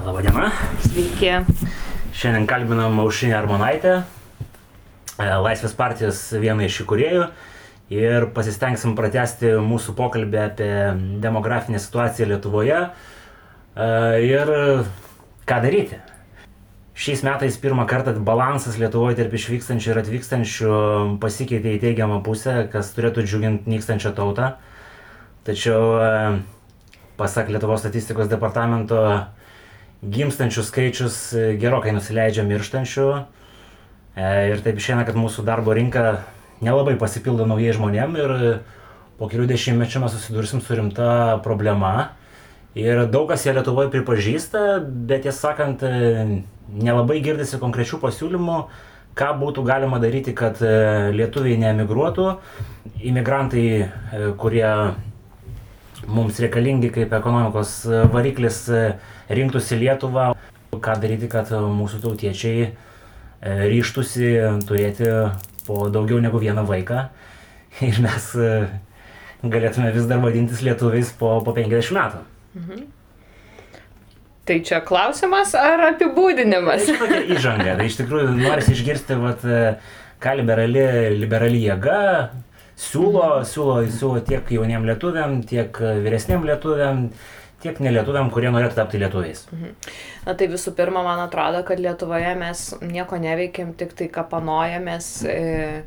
Labadiena. Sveiki. Šiandien kalbinam Aušinę Armonaitę, e, Laisvės partijos vieną iš įkūrėjų ir pasistengsim pratesti mūsų pokalbį apie demografinę situaciją Lietuvoje e, ir ką daryti. Šiais metais pirmą kartą balansas Lietuvoje tarp išvykstančių ir atvykstančių pasikeitė į teigiamą pusę, kas turėtų džiuginti nykstančią tautą. Tačiau, e, pasak Lietuvos statistikos departamento, gimstančių skaičius gerokai nusileidžia mirštančių. E, ir taip išeina, kad mūsų darbo rinka nelabai pasipildo naujai žmonėm ir po kelių dešimtmečių mes susidursim su rimta problema. Ir daug kas ją Lietuvoje pripažįsta, bet tiesą sakant, nelabai girdisi konkrečių pasiūlymų, ką būtų galima daryti, kad lietuviai neemigruotų. Imigrantai, kurie mums reikalingi kaip ekonomikos variklis, rinktųsi Lietuvą. Ką daryti, kad mūsų tautiečiai ryštusi turėti po daugiau negu vieną vaiką ir mes galėtume vis dar vadintis lietuviais po, po 50 metų. Mhm. Tai čia klausimas ar apibūdinimas? Tai tokia įžanga. Tai iš tikrųjų norisi išgirsti, vat, ką liberali, liberali jėga siūlo, siūlo, siūlo tiek jauniem lietuviam, tiek vyresniem lietuviam, tiek nelietuviam, kurie norėtų tapti lietuviais. Mhm. Na tai visų pirma, man atrodo, kad Lietuvoje mes nieko neveikiam, tik tai kapanojamės. E,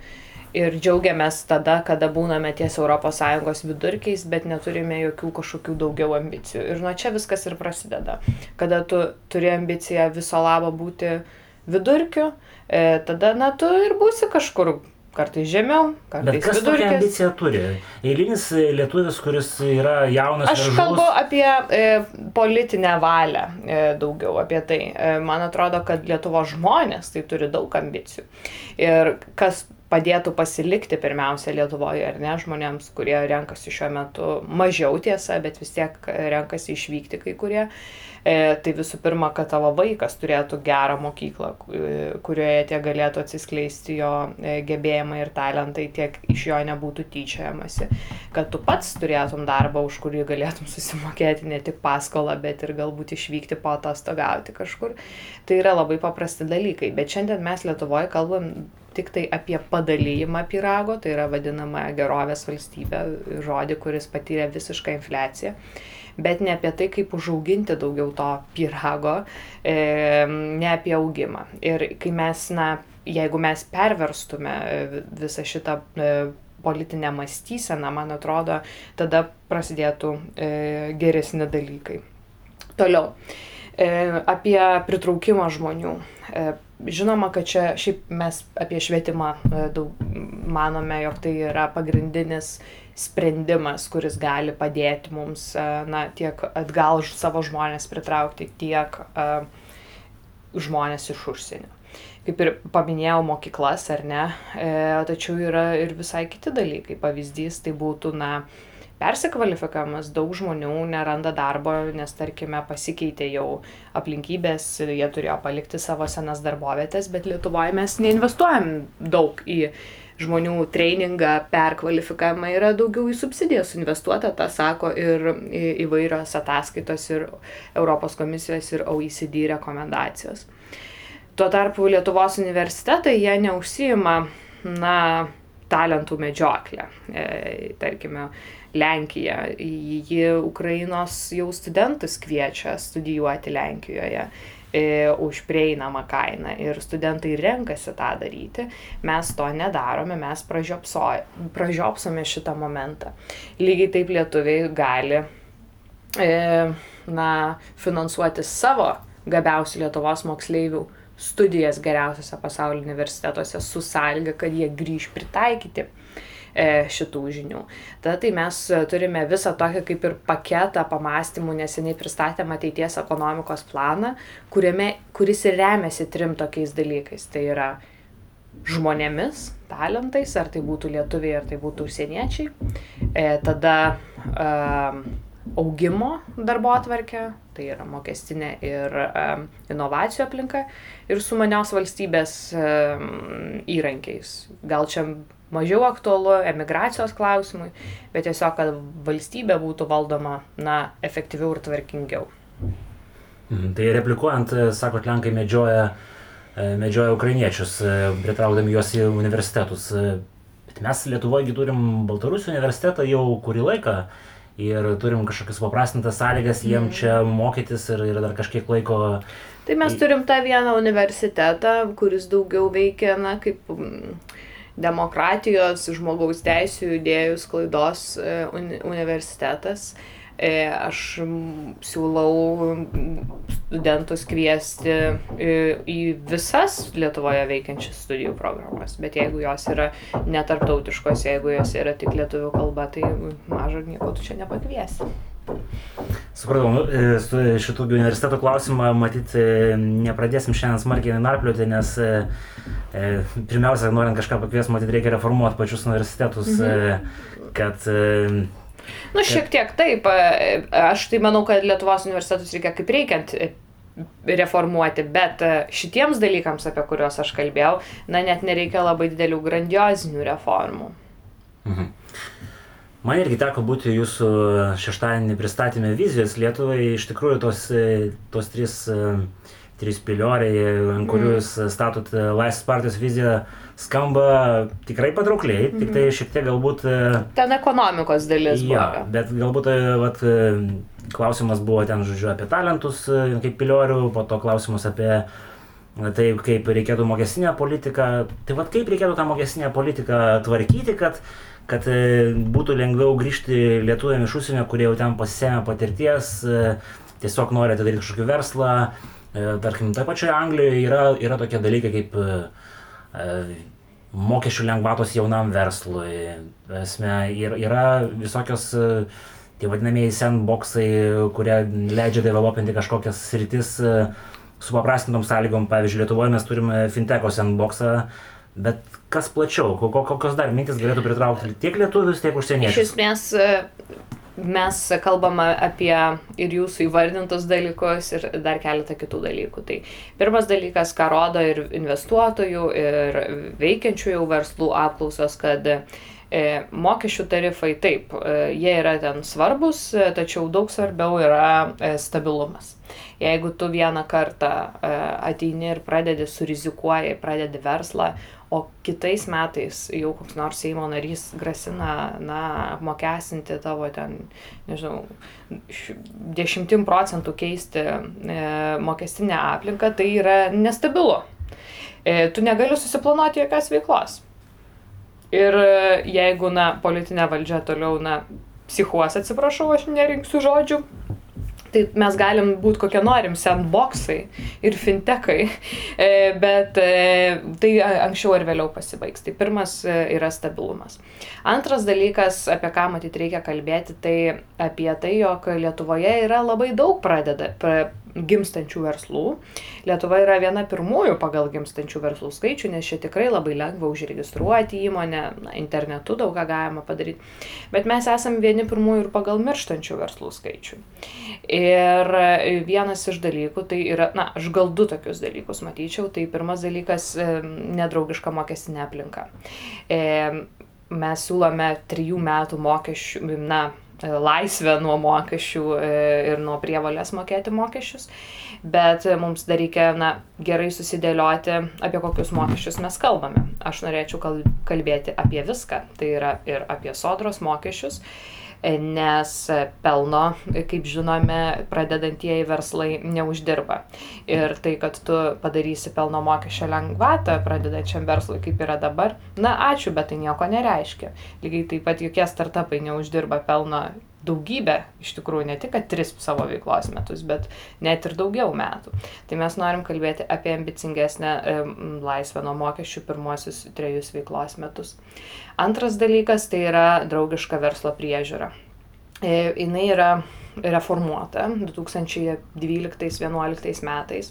ir džiaugiamės tada, kada būname ties ES vidurkiais, bet neturime jokių kažkokių daugiau ambicijų. Ir nuo čia viskas ir prasideda. Kada tu turi ambiciją viso labo būti vidurkiu, e, tada, na, tu ir būsi kažkur kartais žemiau, kartais Bet kas vidurkis. tokią ambiciją turi? Eilinis lietuvis, kuris yra jaunas. Aš veržlus. kalbu apie e, politinę valią e, daugiau apie tai. E, man atrodo, kad Lietuvo žmonės tai turi daug ambicijų. Ir kas padėtų pasilikti pirmiausia Lietuvoje, ar ne, žmonėms, kurie renkasi šiuo metu mažiau tiesa, bet vis tiek renkasi išvykti kai kurie. E, tai visų pirma, kad tavo vaikas turėtų gerą mokyklą, kurioje tiek galėtų atsiskleisti jo e, gebėjimai ir talentai, tiek iš jo nebūtų tyčiojamasi. Kad tu pats turėtum darbą, už kurį galėtum susimokėti ne tik paskolą, bet ir galbūt išvykti po atostogauti kažkur. Tai yra labai paprasti dalykai. Bet šiandien mes Lietuvoje kalbam tik tai apie padalyjimą pyrago, tai yra vadinama gerovės valstybė, žodį, kuris patyrė visišką infliaciją, bet ne apie tai, kaip užauginti daugiau to pyrago, e, ne apie augimą. Ir kai mes, na, jeigu mes perverstume visą šitą e, politinę mąstyseną, man atrodo, tada prasidėtų e, geresni dalykai. Toliau. E, apie pritraukimą žmonių. E, žinoma, kad čia šiaip mes apie švietimą e, daug manome, jog tai yra pagrindinis sprendimas, kuris gali padėti mums na, tiek atgal savo žmonės pritraukti, tiek uh, žmonės iš užsienio. Kaip ir paminėjau mokyklas, ar ne, e, tačiau yra ir visai kiti dalykai. Pavyzdys tai būtų, na, uh, persikvalifikavimas daug žmonių neranda darbo, nes tarkime pasikeitė jau aplinkybės, jie turėjo palikti savo senas darbovietės, bet Lietuvoje mes neinvestuojam daug į žmonių treningą, perkvalifikavimą, yra daugiau į subsidijas investuota, tą sako ir įvairios ataskaitos ir Europos komisijos ir OECD rekomendacijos. Tuo tarpu Lietuvos universitetai jie neužsijima, na, talentų medžioklę. E, tarkime, Lenkija, ji Ukrainos jau studentus kviečia studijuoti Lenkijoje e, už prieinamą kainą. Ir studentai renkasi tą daryti, mes to nedarome, mes pražiopsome šitą momentą. Lygiai taip lietuviai gali e, na, finansuoti savo gabiausių Lietuvos moksleivių studijas geriausiose pasaulio universitetuose su sąlyga, kad jie grįž pritaikyti šitų žinių. Tada tai mes turime visą tokį kaip ir paketą pamastymų, neseniai pristatėm ateities ekonomikos planą, kuriame, kuris ir remiasi trim tokiais dalykais. Tai yra žmonėmis, talentais, ar tai būtų lietuviai, ar tai būtų užsieniečiai. E, tada e, augimo darbo atvarkę, tai yra mokestinė ir um, inovacijų aplinka, ir sumanios valstybės um, įrankiais. Gal čia mažiau aktualu emigracijos klausimui, bet tiesiog, kad valstybė būtų valdoma, na, efektyviau ir tvarkingiau. Mhm, tai replikuojant, sakot, Lenkai medžioja, medžioja ukrainiečius, pritraukdami juos į universitetus. Bet mes Lietuvoje turim Baltarusijos universitetą jau kurį laiką ir turim kažkokias paprastintas sąlygas jiem mm. čia mokytis ir, ir dar kažkiek laiko. Tai mes turim tą vieną universitetą, kuris daugiau veikia, na, kaip demokratijos, žmogaus teisų idėjų sklaidos e, universitetas. E, aš siūlau studentus kviesti į visas Lietuvoje veikiančias studijų programas, bet jeigu jos yra netarptautiškos, jeigu jos yra tik lietuvių kalba, tai mažą nieko tu čia nepakviesi. Supratau, nu, e, šitų universiteto klausimą matyti e, nepradėsim šiandien smarkiai narplioti, nes e, pirmiausia, norint kažką pakviesti, matyti reikia reformuoti pačius universitetus, mhm. kad Nu, šiek tiek taip. Aš tai manau, kad Lietuvos universitetus reikia kaip reikiant reformuoti, bet šitiems dalykams, apie kuriuos aš kalbėjau, na, net nereikia labai didelių grandiozinių reformų. Mhm. Man irgi teko būti jūsų šeštadienį pristatymę vizijos Lietuvai. Iš tikrųjų, tos, tos trys, trys pilioriai, ant kurių jūs mm. statot Laisvės partijos viziją, skamba tikrai patraukliai, mm -hmm. tik tai mhm. šiek tiek galbūt... Ten ekonomikos dalis. Ja, buvo. bet galbūt vat, klausimas buvo ten, žodžiu, apie talentus kaip piliorių, po to klausimas apie tai, kaip reikėtų mokestinę politiką. Tai vad kaip reikėtų tą mokestinę politiką tvarkyti, kad kad e, būtų lengviau grįžti lietuviam iš užsienio, kurie jau ten pasisėmė patirties, e, tiesiog nori atidaryti kažkokį verslą. E, tarkim, taip pačioje Anglijoje yra, yra tokie dalykai kaip mokesčių lengvatos jaunam verslui. Esmė, yra visokios tie vadinamieji sandboxai, kurie leidžia developinti kažkokias sritis su paprastintom sąlygom. Pavyzdžiui, Lietuvoje mes turime finteko sandboxą, Bet kas plačiau, kokios dar mintis galėtų pritraukti tiek lietuvius, tiek užsieniečius? Iš esmės, mes kalbame apie ir jūsų įvardintus dalykus ir dar keletą kitų dalykų. Tai pirmas dalykas, ką rodo ir investuotojų, ir veikiančių jau verslų apklausos, kad e, mokesčių tarifai taip, e, jie yra ten svarbus, tačiau daug svarbiau yra e, stabilumas. Jeigu tu vieną kartą ateini ir pradedi surizikuoji, pradedi verslą, o kitais metais jau koks nors Seimo narys grasina, na, apmokestinti tavo ten, nežinau, dešimtim procentų keisti e, mokestinę aplinką, tai yra nestabilu. E, tu negali susiplanuoti jokios veiklos. Ir e, jeigu, na, politinė valdžia toliau, na, psichuos, atsiprašau, aš nerinksiu žodžių, tai mes galim būti kokie norim sandboxai ir fintekai, e, bet e, tai anksčiau ar vėliau pasibaigs. Tai pirmas yra stabilumas. Antras dalykas, apie ką matyt reikia kalbėti, tai apie tai, jog Lietuvoje yra labai daug pradeda, pra, gimstančių verslų. Lietuva yra viena pirmųjų pagal gimstančių verslų skaičių, nes čia tikrai labai lengva užregistruoti įmonę, na, internetu daug ką galima padaryti. Bet mes esame vieni pirmųjų ir pagal mirštančių verslų skaičių. Ir vienas iš dalykų, tai yra, na, aš gal du tokius dalykus matyčiau. Tai pirmas dalykas - nedraugiška mokestinė aplinka. E, mes siūlome trijų metų mokesčių, na, laisvę nuo mokesčių e, ir nuo prievalės mokėti mokesčius, bet mums dar reikia na, gerai susidėlioti, apie kokius mokesčius mes kalbame. Aš norėčiau kalbėti apie viską, tai yra ir apie sodros mokesčius, nes pelno, kaip žinome, pradedantieji verslai neuždirba. Ir tai, kad tu padarysi pelno mokesčio lengvatą pradedančiam verslui, kaip yra dabar, na ačiū, bet tai nieko nereiškia. Lygiai taip pat jokie startupai neuždirba pelno daugybę, iš tikrųjų, ne tik, tris savo veiklos metus, bet net ir daugiau metų. Tai mes norim kalbėti apie ambicingesnę e, laisvę nuo mokesčių pirmosius trejus veiklos metus. Antras dalykas tai yra draugiška verslo priežiūra. E, jinai yra reformuota 2012-2011 metais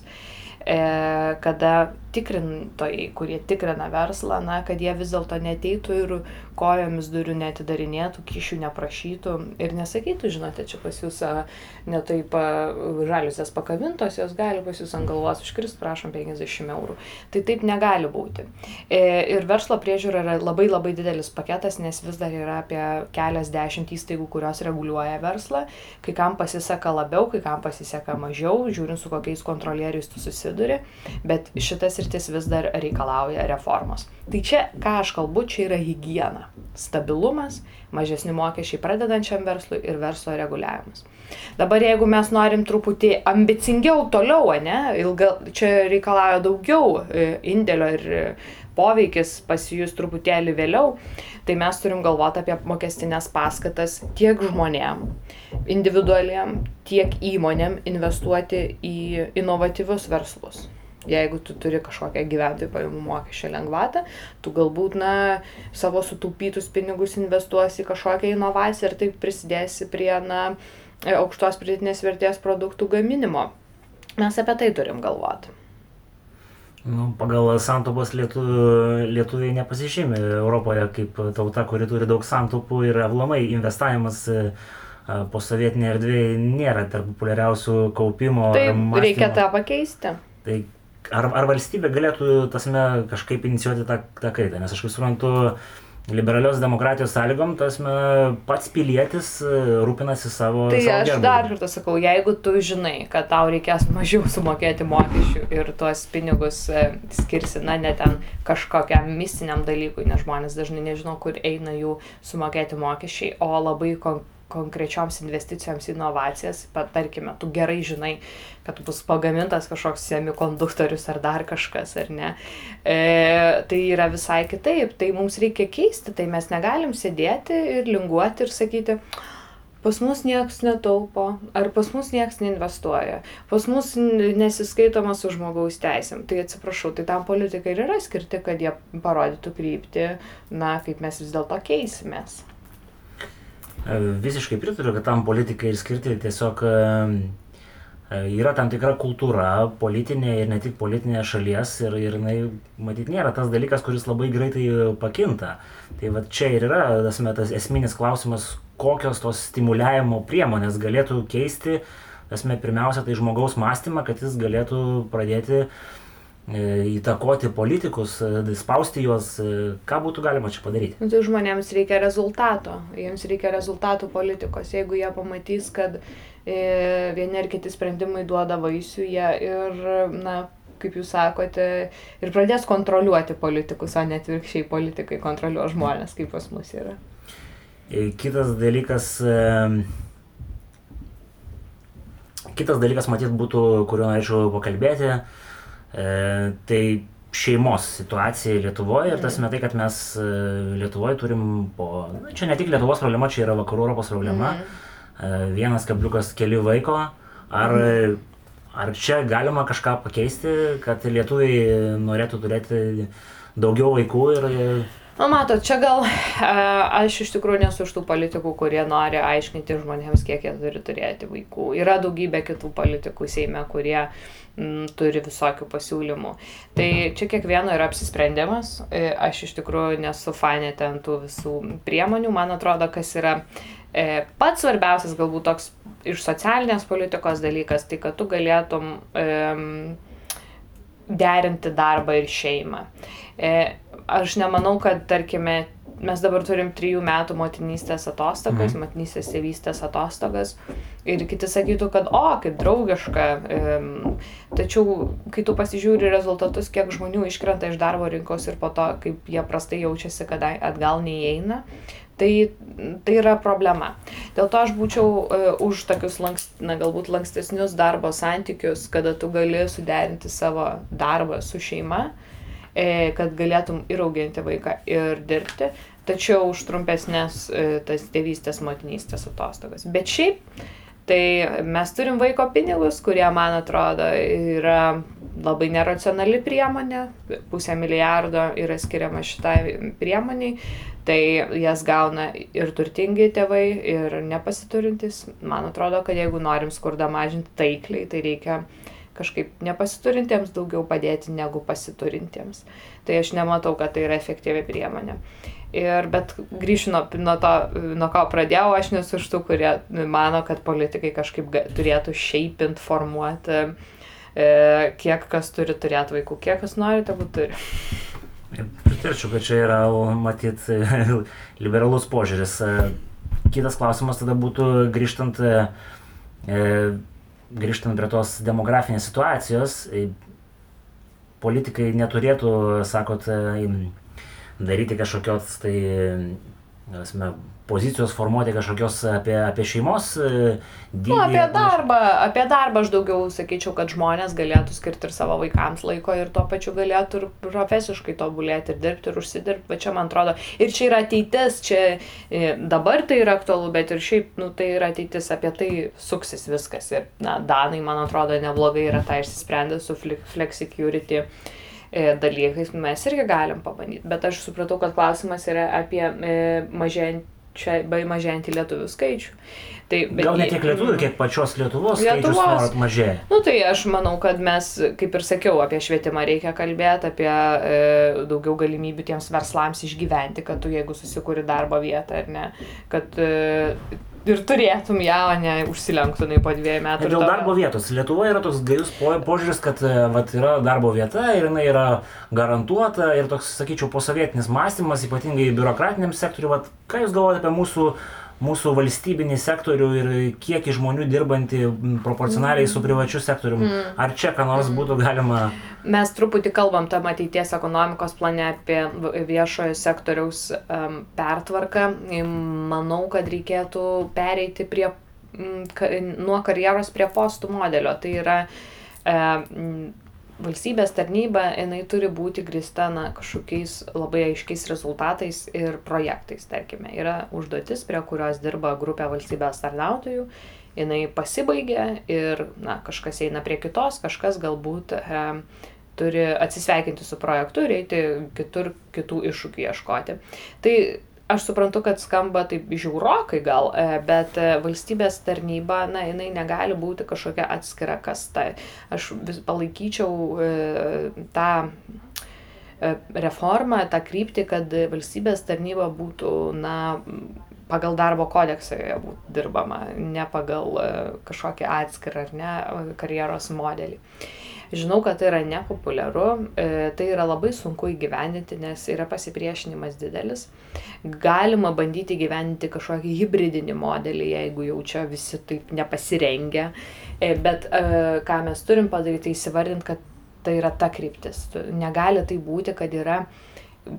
kada tikrintojai, kurie tikrina verslą, na, kad jie vis dėlto neteitų ir kojomis durų netidarinėtų, kišių neprašytų ir nesakytų, žinote, čia pas jūs netaip žaliusias pakabintos, jos gali pas jūs ant galvos užkrist, prašom 50 eurų. Tai taip negali būti. E, ir verslo priežiūra yra labai labai didelis paketas, nes vis dar yra apie keliasdešimt įstaigų, kurios reguliuoja verslą. Kai kam pasiseka labiau, kai kam pasiseka mažiau, žiūrint su kokiais kontrolieriais tu susiduri, bet šitas rytis vis dar reikalauja reformos. Tai čia, ką aš kalbu, čia yra hygiena, stabilumas, mažesni mokesčiai pradedančiam verslui ir verslo reguliavimas. Dabar jeigu mes norim truputį ambicingiau toliau, ne, ilga, čia reikalauja daugiau e, indėlio ir poveikis pasijus truputėlį vėliau, tai mes turim galvoti apie mokestinės paskatas tiek žmonėm, individualiem, tiek įmonėm investuoti į inovatyvius verslus. Jeigu tu turi kažkokią gyventojų pajamų mokesčio lengvatą, tu galbūt na, savo sutaupytus pinigus investuosi į kažkokią inovaciją ir taip prisidėsi prie na, aukštos pridėtinės vertės produktų gaminimo. Mes apie tai turim galvoti. Nu, pagal santopos lietuvių, lietuviai nepasižymė Europoje kaip tauta, kuri turi daug santopų ir aplamai investavimas e, po sovietinė erdvėje nėra tarp populiariausių kaupimo. Taip, reikia tą pakeisti. Tai ar, ar valstybė galėtų tasme kažkaip inicijuoti tą, tą kaitą, nes aš kaip suprantu, liberalios demokratijos sąlygom, tas pats pilietis e, rūpinasi savo. Tai savo aš gerbūvį. dar kartą sakau, jeigu tu žinai, kad tau reikės mažiau sumokėti mokesčių ir tuos pinigus e, skirsi, na, ne ten kažkokiam mistiniam dalykui, nes žmonės dažnai nežino, kur eina jų sumokėti mokesčiai, o labai kon konkrečioms investicijoms į inovacijas, pat, tarkime, tu gerai žinai, kad bus pagamintas kažkoks semikonduktorius ar dar kažkas, ar ne. E, tai yra visai kitaip, tai mums reikia keisti, tai mes negalim sėdėti ir linguoti ir sakyti, pas mus niekas netaupo, ar pas mus niekas neinvestuoja, pas mus nesiskaitoma su žmogaus teisėm. Tai atsiprašau, tai tam politikai ir yra skirti, kad jie parodytų kryptį, na, kaip mes vis dėlto keisimės. E, visiškai pritariu, kad tam politikai ir skirti tiesiog e, e, yra tam tikra kultūra politinė ir ne tik politinė šalies ir, ir jinai, matyt, nėra tas dalykas, kuris labai greitai pakinta. Tai va čia ir yra tasme, tas esminis klausimas, kokios tos stimuliavimo priemonės galėtų keisti, tasme, pirmiausia, tai žmogaus mąstymą, kad jis galėtų pradėti uh, įtakoti politikus, e, spausti juos, e, ką būtų galima čia padaryti? Nu, tai žmonėms reikia rezultato, jiems reikia rezultatų politikos. Jeigu jie pamatys, kad e, vieni ar kiti sprendimai duoda vaisių, jie ir, na, kaip jūs sakote, ir pradės kontroliuoti politikus, o net virkščiai politikai kontroliuoja žmonės, kaip pas mus yra. Kitas dalykas, kitas dalykas, matyt, būtų, kuriuo norėčiau pakalbėti, E, tai šeimos situacija Lietuvoje ir tas metai, kad mes e, Lietuvoje turim po, na, čia ne tik Lietuvos problema, čia yra vakarų Europos problema, mm. vienas kabliukas keli vaiko, ar, mm. ar čia galima kažką pakeisti, kad lietuviai norėtų turėti daugiau vaikų ir Na, matot, čia gal aš iš tikrųjų nesu iš tų politikų, kurie nori aiškinti žmonėms, kiek jie turi turėti vaikų. Yra daugybė kitų politikų Seime, kurie m, mm, turi visokių pasiūlymų. Tai čia kiekvieno yra apsisprendimas. E, aš iš tikrųjų nesu fanė ten tų visų priemonių. Man atrodo, kas yra e, pats svarbiausias galbūt toks iš socialinės politikos dalykas, tai kad tu galėtum e, derinti darbą ir šeimą. E, aš nemanau, kad, tarkime, mes dabar turim trijų metų motinystės atostogas, mhm. motinystės tėvystės atostogas ir kiti sakytų, kad o, kaip draugiška. Tačiau, kai tu pasižiūri rezultatus, kiek žmonių iškrenta iš darbo rinkos ir po to, kaip jie prastai jaučiasi, kad atgal neįeina, tai, tai yra problema. Dėl to aš būčiau uh, už tokius, lankst, na, galbūt lankstesnius darbo santykius, kada tu gali suderinti savo darbą su šeima. Uh, kad galėtum ir auginti vaiką, ir dirbti, tačiau už trumpesnės e, tas tėvystės, motinystės atostogas. Bet šiaip, tai mes turim vaiko pinigus, kurie, man atrodo, yra labai neracionali priemonė, pusę milijardo yra skiriama šitai priemoniai, tai jas gauna ir turtingi tėvai, ir nepasiturintys. Man atrodo, kad jeigu norim skurdą mažinti taikliai, tai reikia kažkaip nepasiturintiems daugiau padėti negu pasiturintiems. Tai aš nematau, kad tai yra efektyvi priemonė. Ir, bet grįšiu nuo, nuo to, nuo ko pradėjau, aš nesu iš tų, kurie mano, kad politikai kažkaip turėtų šiaip informuoti, e, kiek kas turi turėti vaikų, kiek kas nori, tegu turi. Pritarčiau, kad čia yra, matyt, liberalus požiūris. Kitas klausimas tada būtų grįžtant grįžtant prie tos demografinės situacijos, politikai neturėtų, sakot, daryti kažkokios tai, esame, pozicijos formuoti kažkokios apie, apie šeimos e, dydį. Nu, apie darbą, apie darbą aš daugiau sakyčiau, kad žmonės galėtų skirti ir savo vaikams laiko ir tuo pačiu galėtų ir profesiškai tobulėti ir dirbti ir užsidirbti, bet čia man atrodo, ir čia yra ateitis, čia e, dabar tai yra aktualu, bet ir šiaip, nu, tai yra ateitis, apie tai suksis viskas. Ir, na, Danai, man atrodo, neblogai yra tą išsisprendę su flexicurity e, dalykais mes irgi galim pabandyti. Bet aš supratau, kad klausimas yra apie e, mažėjant čia bai mažėjantį lietuvių skaičių. Tai, Gal ne tiek lietuvių, kiek pačios Lietuvos, Lietuvos skaičius mažėja. Nu tai aš manau, kad mes, kaip ir sakiau, apie švietimą reikia kalbėti, apie e, daugiau galimybių tiems verslams išgyventi, kad tu jeigu susikuri darbo vietą ar ne, kad e, ir turėtum ją, o ne užsilenktumai po dviejų metų. Dėl darbo vietos. Lietuvoje yra toks gajus požiūris, kad e, vat, yra darbo vieta ir jinai yra garantuota ir toks, sakyčiau, posovietinis mąstymas, ypatingai biurokratiniam sektoriu. Vat, ką Jūs galvojate apie mūsų mūsų valstybinį sektorių ir kiek žmonių dirbanti proporcionaliai su privačiu sektoriumi. Mm. Ar čia ką nors būtų galima? Mes truputį kalbam tam ateities ekonomikos plane apie viešojo sektoriaus um, pertvarką. Manau, kad reikėtų pereiti prie, um, nuo karjeros prie postų modelio. Tai yra um, valstybės tarnyba, jinai turi būti grista na, kažkokiais labai aiškiais rezultatais ir projektais. Tarkime, yra užduotis, prie kurios dirba grupė valstybės tarnautojų, jinai pasibaigia ir na, kažkas eina prie kitos, kažkas galbūt e, turi atsisveikinti su projektu ir eiti kitur kitų iššūkių ieškoti. Tai aš suprantu, kad skamba taip žiaurokai gal, e, bet e, valstybės tarnyba, na, jinai negali būti kažkokia atskira kasta. Aš vis palaikyčiau e, tą reformą, tą kryptį, kad valstybės tarnyba būtų, na, pagal darbo kodeksą būtų dirbama, ne pagal kažkokį atskirą ar ne karjeros modelį. Žinau, kad tai yra nepopuliaru, e, tai yra labai sunku įgyvendinti, nes yra pasipriešinimas didelis. Galima bandyti įgyvendinti kažkokį hybridinį modelį, jeigu jau čia visi taip nepasirengia. E, bet e, ką mes turim padaryti, tai įsivardinti, kad tai yra ta kryptis. Negali tai būti, kad yra,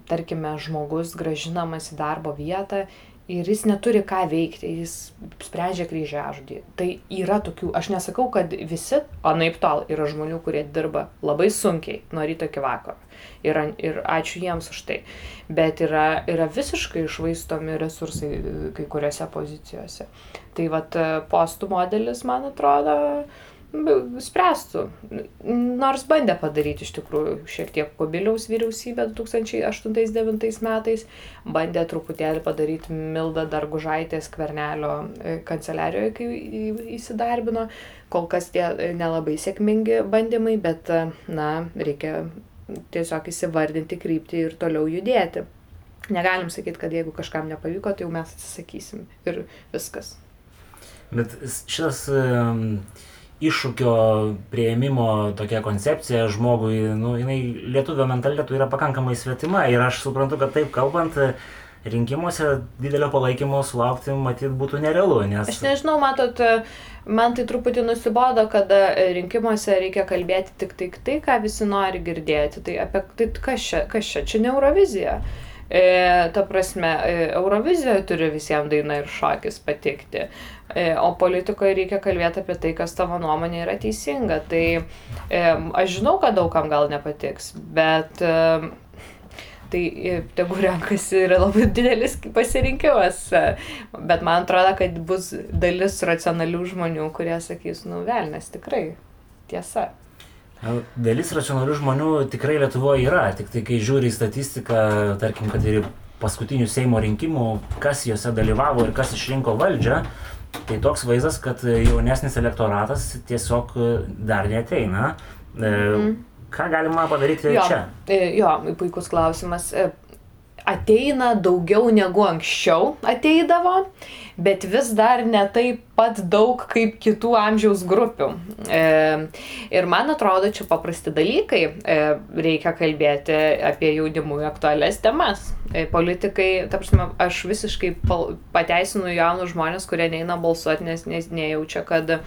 tarkime, žmogus gražinamas į darbo vietą ir jis neturi ką veikti, jis sprendžia kryžiažodį. Tai yra tokių, aš nesakau, kad visi, o naip tol, yra žmonių, kurie dirba labai sunkiai nuo ryto iki vakaro. Ir, ir ačiū jiems už tai. Bet yra, yra visiškai išvaistomi resursai kai kuriuose pozicijose. Tai vad postų modelis, man atrodo, spręstų. Nors bandė padaryti iš tikrųjų šiek tiek Kubiliaus vyriausybė 2008-2009 metais, bandė truputėlį padaryti Mildą Dargužaitės kvernelio e, kanceliarijoje, kai įsidarbino. Kol kas tie e, nelabai sėkmingi bandymai, bet, e, na, reikia tiesiog įsivardinti kryptį ir toliau judėti. Negalim sakyti, kad jeigu kažkam nepavyko, tai jau mes atsisakysim ir viskas. Bet šitas um iššūkio prieimimo tokia koncepcija žmogui, nu, jinai lietuvio mentalitetų yra pakankamai svetima ir aš suprantu, kad taip kalbant, rinkimuose didelio palaikymo sulaukti matyt būtų nerealu. Nes... Aš nežinau, matot, man tai truputį nusibodo, kad rinkimuose reikia kalbėti tik tai tai, ką visi nori girdėti. Tai apie tai kas čia, kas čia, čia ne Eurovizija. E, ta prasme, e, Eurovizijoje turi visiems daina ir šokis patikti, e, o politikoje reikia kalbėti apie tai, kas tavo nuomonė yra teisinga. Tai e, aš žinau, kad daugam gal nepatiks, bet e, tai e, tegu renkasi yra labai didelis pasirinkimas. Bet man atrodo, kad bus dalis racionalių žmonių, kurie sakys, nu velnės tikrai tiesa. Dalis racionalių žmonių tikrai Lietuvoje yra, tik tai kai žiūri į statistiką, tarkim, kad ir paskutinių Seimo rinkimų, kas juose dalyvavo ir kas išrinko valdžią, tai toks vaizdas, kad jaunesnis elektoratas tiesiog dar neteina. Mm. Ką galima padaryti jo, čia? E, jo, puikus klausimas. Ateina daugiau negu anksčiau ateidavo, bet vis dar ne taip pat daug kaip kitų amžiaus grupių. E, ir man atrodo, čia paprasti dalykai. E, reikia kalbėti apie jaunimui aktualias temas. E, politikai, ta prasme, aš visiškai pateisinu jaunus žmonės, kurie neina balsuoti, nes, nes nejaučia, kad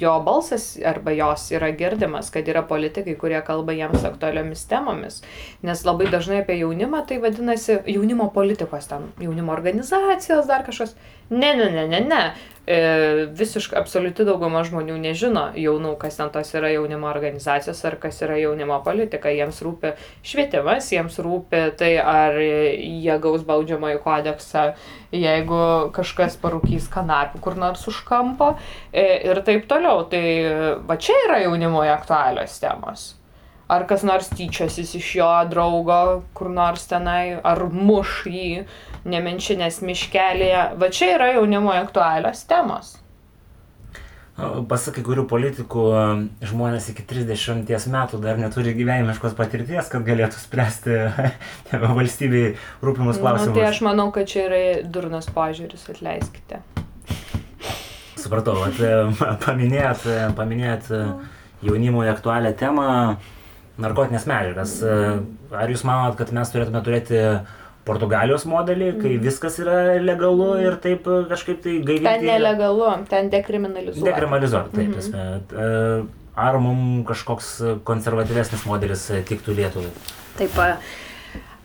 jo balsas arba jos yra girdimas, kad yra politikai, kurie kalba jiems aktualiomis temomis. Nes labai dažnai apie jaunimą tai vadinasi jaunimo politikos ten, jaunimo organizacijos, dar kažkas. Ne, ne, ne, ne, ne e, visiškai absoliuti dauguma žmonių nežino jaunų, kas ten tos yra jaunimo organizacijos ar kas yra jaunimo politika. Jiems rūpi švietimas, jiems rūpi tai, ar jie gaus baudžiamąjį kodeksą, jeigu kažkas parūkys kanapių kur nors už kampo e, ir taip toliau. Tai va čia yra jaunimo aktualios temos. Ar kas nors tyčiosis iš jo draugo, kur nors tenai, ar muš jį nemenčinės miškelėje. Va čia yra jaunimo aktualios temos. Pasak kai kurių politikų, žmonės iki 30 metų dar neturi gyvenimiškos patirties, kad galėtų spręsti valstybei rūpimus klausimus. Nu, tai aš manau, kad čia yra durnas požiūris, atleiskite. Supratau, at, paminėjot, paminėjot jaunimui aktualią temą narkotinės medžiagas. Ar jūs manot, kad mes turėtume turėti Portugalijos modelį, kai mm. viskas yra legalu ir taip e, kažkaip tai gaivinti. Ten nelegalu, ten dekriminalizuoti. Dekriminalizuoti, taip. Mm -hmm. Ar mums kažkoks konservatyvesnis modelis tiktų Lietuvai? Taip.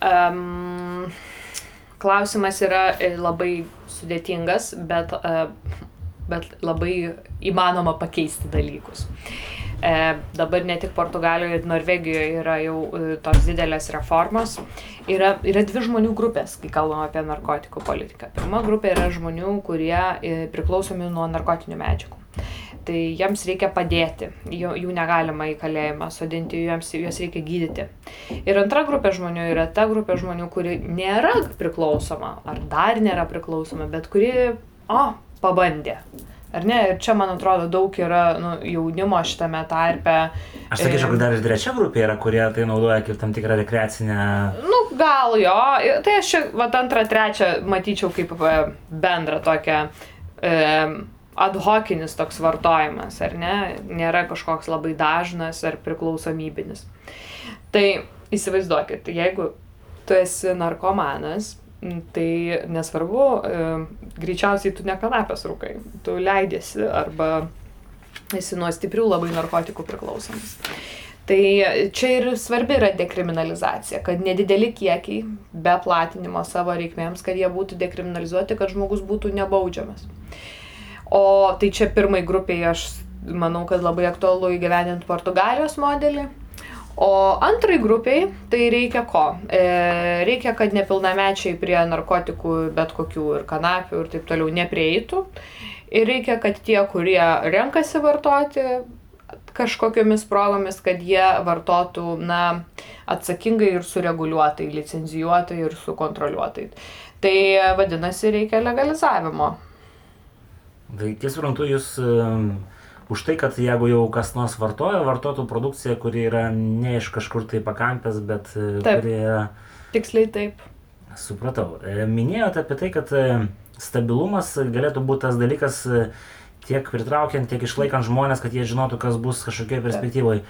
Um, klausimas yra labai sudėtingas, bet, bet labai įmanoma pakeisti dalykus. Uh, E, dabar ne tik Portugalijoje ir Norvegijoje yra jau e, tos didelės reformos. Yra, yra dvi žmonių grupės, kai kalbam apie narkotikų politiką. Pirma grupė yra žmonių, kurie e, priklausomi nuo narkotinių medžiagų. Tai jiems reikia padėti, jų, jų negalima į kalėjimą sodinti, jiems, juos reikia gydyti. Ir antra grupė žmonių yra ta grupė žmonių, kuri nėra priklausoma, ar dar nėra priklausoma, bet kuri, o, pabandė Ar ne? Ir čia, man atrodo, daug yra nu, jaunimo šitame tarpe. Aš sakyčiau, kad dar ir trečia grupė yra, kurie tai naudoja kaip tam tikrą rekreacinę. Nu, gal jo. Tai aš čia, va, antrą, trečią matyčiau kaip bendrą tokią e, ad hocinis toks vartojimas, ar ne? Nėra kažkoks labai dažnas ar priklausomybinis. Tai įsivaizduokit, jeigu tu esi narkomanas, tai nesvarbu, e, greičiausiai tu ne kanapės rūkai, tu leidėsi arba esi nuo stiprių labai narkotikų priklausomas. Tai čia ir svarbi yra dekriminalizacija, kad nedideli kiekiai be platinimo savo reikmėms, kad jie būtų dekriminalizuoti, kad žmogus būtų nebaudžiamas. O tai čia pirmai grupiai aš manau, kad labai aktualu įgyvendinti Portugalijos modelį, O antrai grupiai tai reikia ko? E, reikia, kad nepilnamečiai prie narkotikų bet kokių ir kanapių ir taip toliau neprieitų. Ir reikia, kad tie, kurie renkasi vartoti kažkokiamis progomis, kad jie vartotų, na, atsakingai ir sureguliuotai, licenzijuotai ir sukontroliuotai. Tai vadinasi, reikia legalizavimo. Tai tiesą suprantu, jūs už tai, kad jeigu jau kas nors vartoja, vartotų produkciją, kuri yra ne iš kažkur tai pakampės, bet e, taip, kuri yra... Tiksliai taip. Supratau. E, minėjote apie tai, kad e, stabilumas galėtų būti tas dalykas tiek pritraukiant, tiek išlaikant žmonės, kad jie žinotų, kas bus kažkokioje perspektyvoje.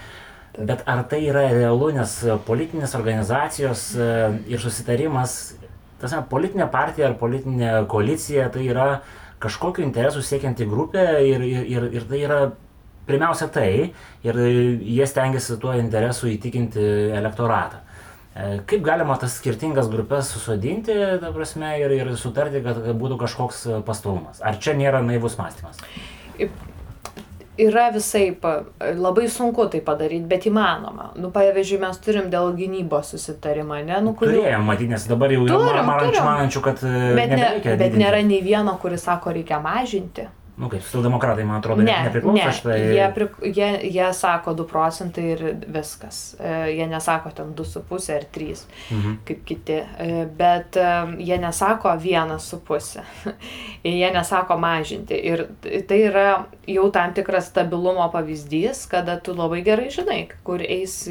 Bet ar tai yra realu, nes politinės organizacijos ir susitarimas, tas politinė partija ar politinė koalicija, tai yra kažkokiu interesu siekianti grupė ir, ir, ir, ir tai yra pirmiausia tai ir jie stengiasi tuo interesu įtikinti elektoratą. E, kaip galima tas skirtingas grupės susodinti, ta prasme, ir, ir sutarti, kad būtų kažkoks pastovumas? Ar čia nėra naivus mąstymas? Yra visaip, labai sunku tai padaryti, bet įmanoma. Nu, pavyzdžiui, mes turim dėl gynybos susitarimą, ne? Nu, kurių... Turėjom, matyt, nes dabar jau yra manančių, manančių, kad... Bet, ne, bet nėra nei vieno, kuris sako, reikia mažinti. Nu kaip, socialdemokratai, man atrodo, Ne, nepriklauso ne. šitai. Jie, prik, jie, jie sako 2 procentai ir viskas. E, Jie nesako ten 2,5 ar 3, Mhm. kaip kiti. E, Bet e, jie nesako 1,5. Jie nesako mažinti. Ir tai yra jau tam tikras stabilumo pavyzdys, kada tu labai gerai žinai, kur eis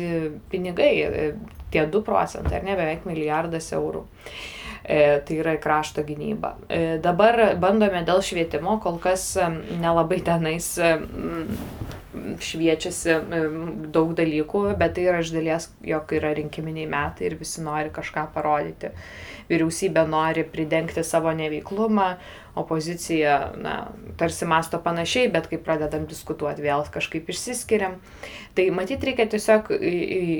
pinigai, tie 2 procentai, ar ne, beveik milijardas eurų. E, tai yra krašto gynybą. E, dabar bandome dėl švietimo, kol kas e, nelabai tenais e, šviečiasi daug dalykų, bet tai yra iš dalies, jog yra rinkiminiai metai ir visi nori kažką parodyti. Vyriausybė nori pridengti savo neveiklumą, opozicija, na, tarsi masto panašiai, bet kai pradedam diskutuoti, vėl kažkaip išsiskiriam. Tai matyt, reikia tiesiog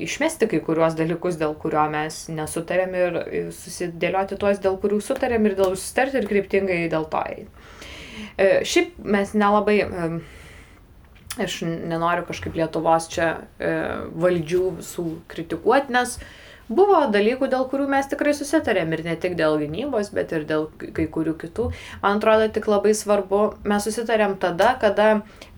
išmesti kai kuriuos dalykus, dėl kurio mes nesutarėm ir susidėlioti tuos, dėl kurių sutarėm ir dėl jų susitarti ir kryptingai dėl to eiti. E, Šiaip mes nelabai, aš nenoriu kažkaip Lietuvos čia e, valdžių visų kritikuoti, nes buvo dalykų, dėl kurių mes tikrai susitarėm ir ne tik dėl gynybos, bet ir dėl kai kurių kitų. Man atrodo, tik labai svarbu, mes susitarėm tada, kada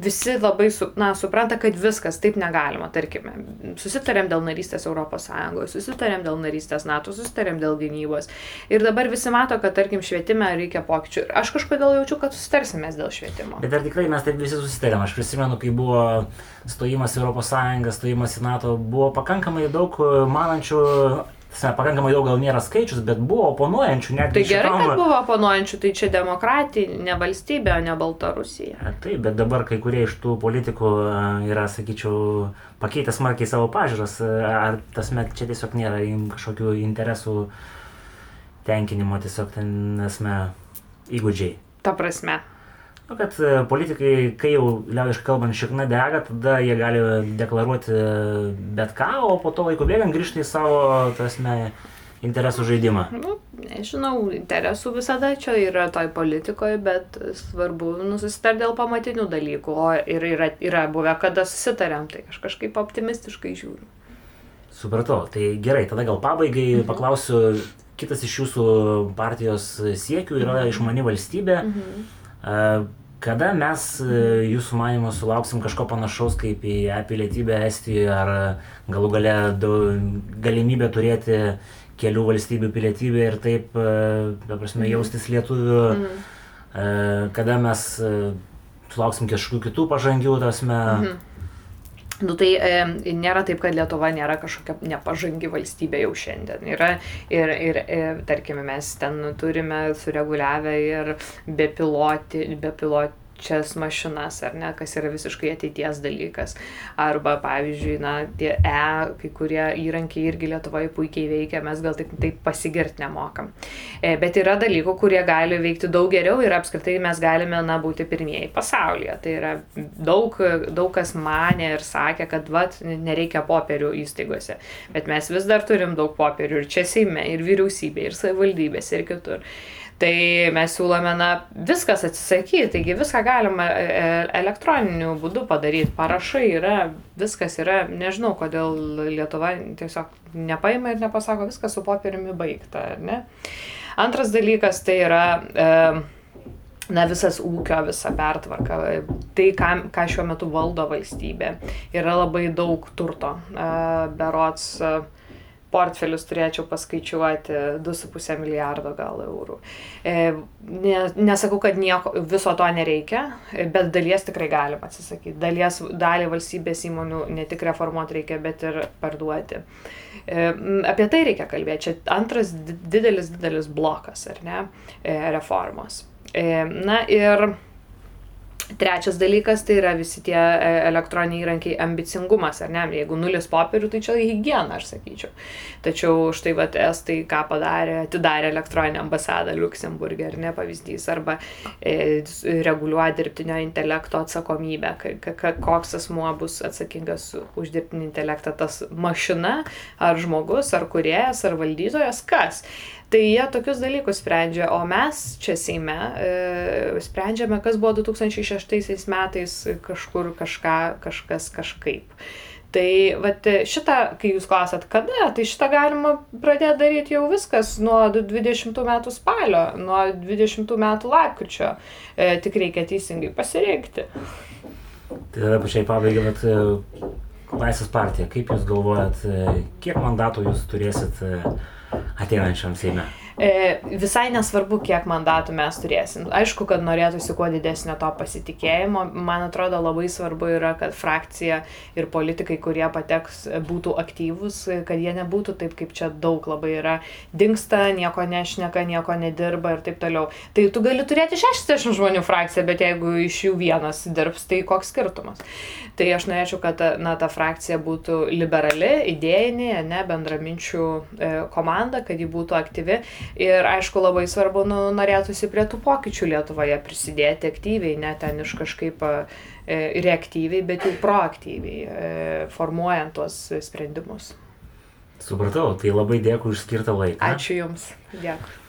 visi labai su, na, supranta, kad viskas taip negalima. Tarkime, susitarėm dėl narystės ES, susitarėm dėl narystės NATO, susitarėm dėl gynybos. Ir dabar visi mato, kad, tarkim, švietime reikia pokyčių. Ir aš kažkodėl jaučiu, kad susitarsimės dėl švietimo. Bet ar tikrai mes taip visi susitarėm? Aš prisimenu, kai buvo stojimas į Sąjungą, stojimas į NATO, buvo pakankamai daug e, manančių, pakankamai daug gal nėra skaičius, bet buvo oponuojančių Tai gerai, kad buvo oponuojančių, tai čia demokratinė valstybė, o ne Baltarusija. Taip, bet dabar kai kurie iš tų politikų yra, sakyčiau, pakeitę smarkiai savo pažiūras. Ar tas met čia tiesiog nėra kažkokių interesų tenkinimo, tiesiog ten, esame, įgūdžiai. Ta prasme. Nu, kad e, politikai, kai jau liaudiškai kalbant šikna dega, tada jie gali deklaruoti bet ką, o po to laiko bėgant grįžti į savo, tasme, interesų žaidimą. Nu, nežinau, interesų visada čia yra toj politikoje, bet svarbu nu, susitarti dėl pamatinių dalykų. O ir yra, yra buvę, kada susitarėm, tai aš kažkaip optimistiškai žiūriu. Supratau, tai gerai, tada gal pabaigai Mhm. paklausiu, kitas iš jūsų partijos siekių yra išmani valstybė. Mhm. E, Kada mes e, jūsų manimo sulauksim kažko panašaus kaip į e-pilietybę Estijoje ar galų gale galimybę turėti kelių valstybių pilietybę ir taip, e, ta prasme, jaustis lietuviu, Mhm. E, kada mes e, sulauksim kažkokių kitų pažangių, tasme, Mhm. Nu tai e, nėra taip, kad Lietuva nėra kažkokia nepažangi valstybė jau šiandien. Yra ir, ir e, tarkime, mes ten turime sureguliavę ir bepiloti, bepiločias mašinas, ar ne, kas yra visiškai ateities dalykas. Arba, pavyzdžiui, na, tie E, kai kurie įrankiai irgi Lietuvoje puikiai veikia, mes gal tik taip pasigirti nemokam. E, bet yra dalykų, kurie gali veikti daug geriau ir apskritai mes galime, na, būti pirmieji pasaulyje. Tai yra daug, daug kas mane ir sakė, kad, vat, nereikia popierių įstaigose. Bet mes vis dar turim daug popierių ir čia Seime, ir vyriausybė, ir savivaldybėse, ir kitur. Tai mes siūlome, na, viskas atsisakyti, taigi viską galima e, e, elektroniniu būdu padaryti. Parašai yra, viskas yra, nežinau, kodėl Lietuva tiesiog nepaima ir nepasako, viskas su popieriumi baigta, ar ne? Antras dalykas tai yra e, na, visas ūkio, visa pertvarka, tai, ką, ką šiuo metu valdo valstybė. Yra labai daug turto. E, Berots portfelius turėčiau paskaičiuoti 2,5 milijardo gal eurų. E, ne, nesakau, kad nieko, viso to nereikia, bet dalies tikrai galima atsisakyti. Dalies, dalį valstybės įmonių ne tik reformuoti reikia, bet ir parduoti. E, apie tai reikia kalbėti. Čia antras di- didelis, didelis blokas, ar ne, e, reformos. Na ir Trečias dalykas tai yra visi tie e, elektroniniai įrankiai ambicingumas, ar ne? Jeigu nulis popierių, tai čia hygiena, aš sakyčiau. Tačiau štai va estai ką padarė, atidarė elektroninę ambasadą Luksemburgė, ar ne pavyzdys, arba e, reguliuoja dirbtinio intelekto atsakomybę, koks asmuo bus atsakingas už dirbtinį intelektą, tas mašina, ar žmogus, ar kuriejas, ar valdytojas, kas. Tai jie tokius dalykus sprendžia, o mes čia Seime e, sprendžiame, kas buvo 2006 metais kažkur kažką, kažkas kažkaip. Tai vat, šitą, kai jūs klausat, kada, tai šitą galima pradėti daryti jau viskas nuo 20 metų spalio, nuo 20 metų lapkričio. E, tik reikia teisingai pasirinkti. Tai tada pačiai pabaigai, bet e, Laisvės partija, kaip Jūs galvojat, e, kiek mandatų Jūs turėsit e, ateinančiam Seime? E, visai nesvarbu, kiek mandatų mes turėsim. Aišku, kad norėtųsi kuo didesnio to pasitikėjimo. Man atrodo labai svarbu yra, kad frakcija ir politikai, kurie pateks, būtų aktyvūs, kad jie nebūtų taip, kaip čia daug labai yra. Dinksta, nieko nešneka, nieko nedirba ir taip toliau. Tai tu gali turėti 60 žmonių frakciją, bet jeigu iš jų vienas dirbs, tai koks skirtumas. Tai aš norėčiau, kad na, ta frakcija būtų liberali, idėjinė, ne bendraminčių e, komanda, kad ji būtų aktyvi Ir aišku, labai svarbu, nu, norėtųsi prie tų pokyčių Lietuvoje prisidėti aktyviai, ne ten iš kažkaip e, reaktyviai, bet jau proaktyviai, e, formuojant tuos sprendimus. Supratau, tai labai dėkui už skirtą laiką. Ačiū Jums. Dėkui.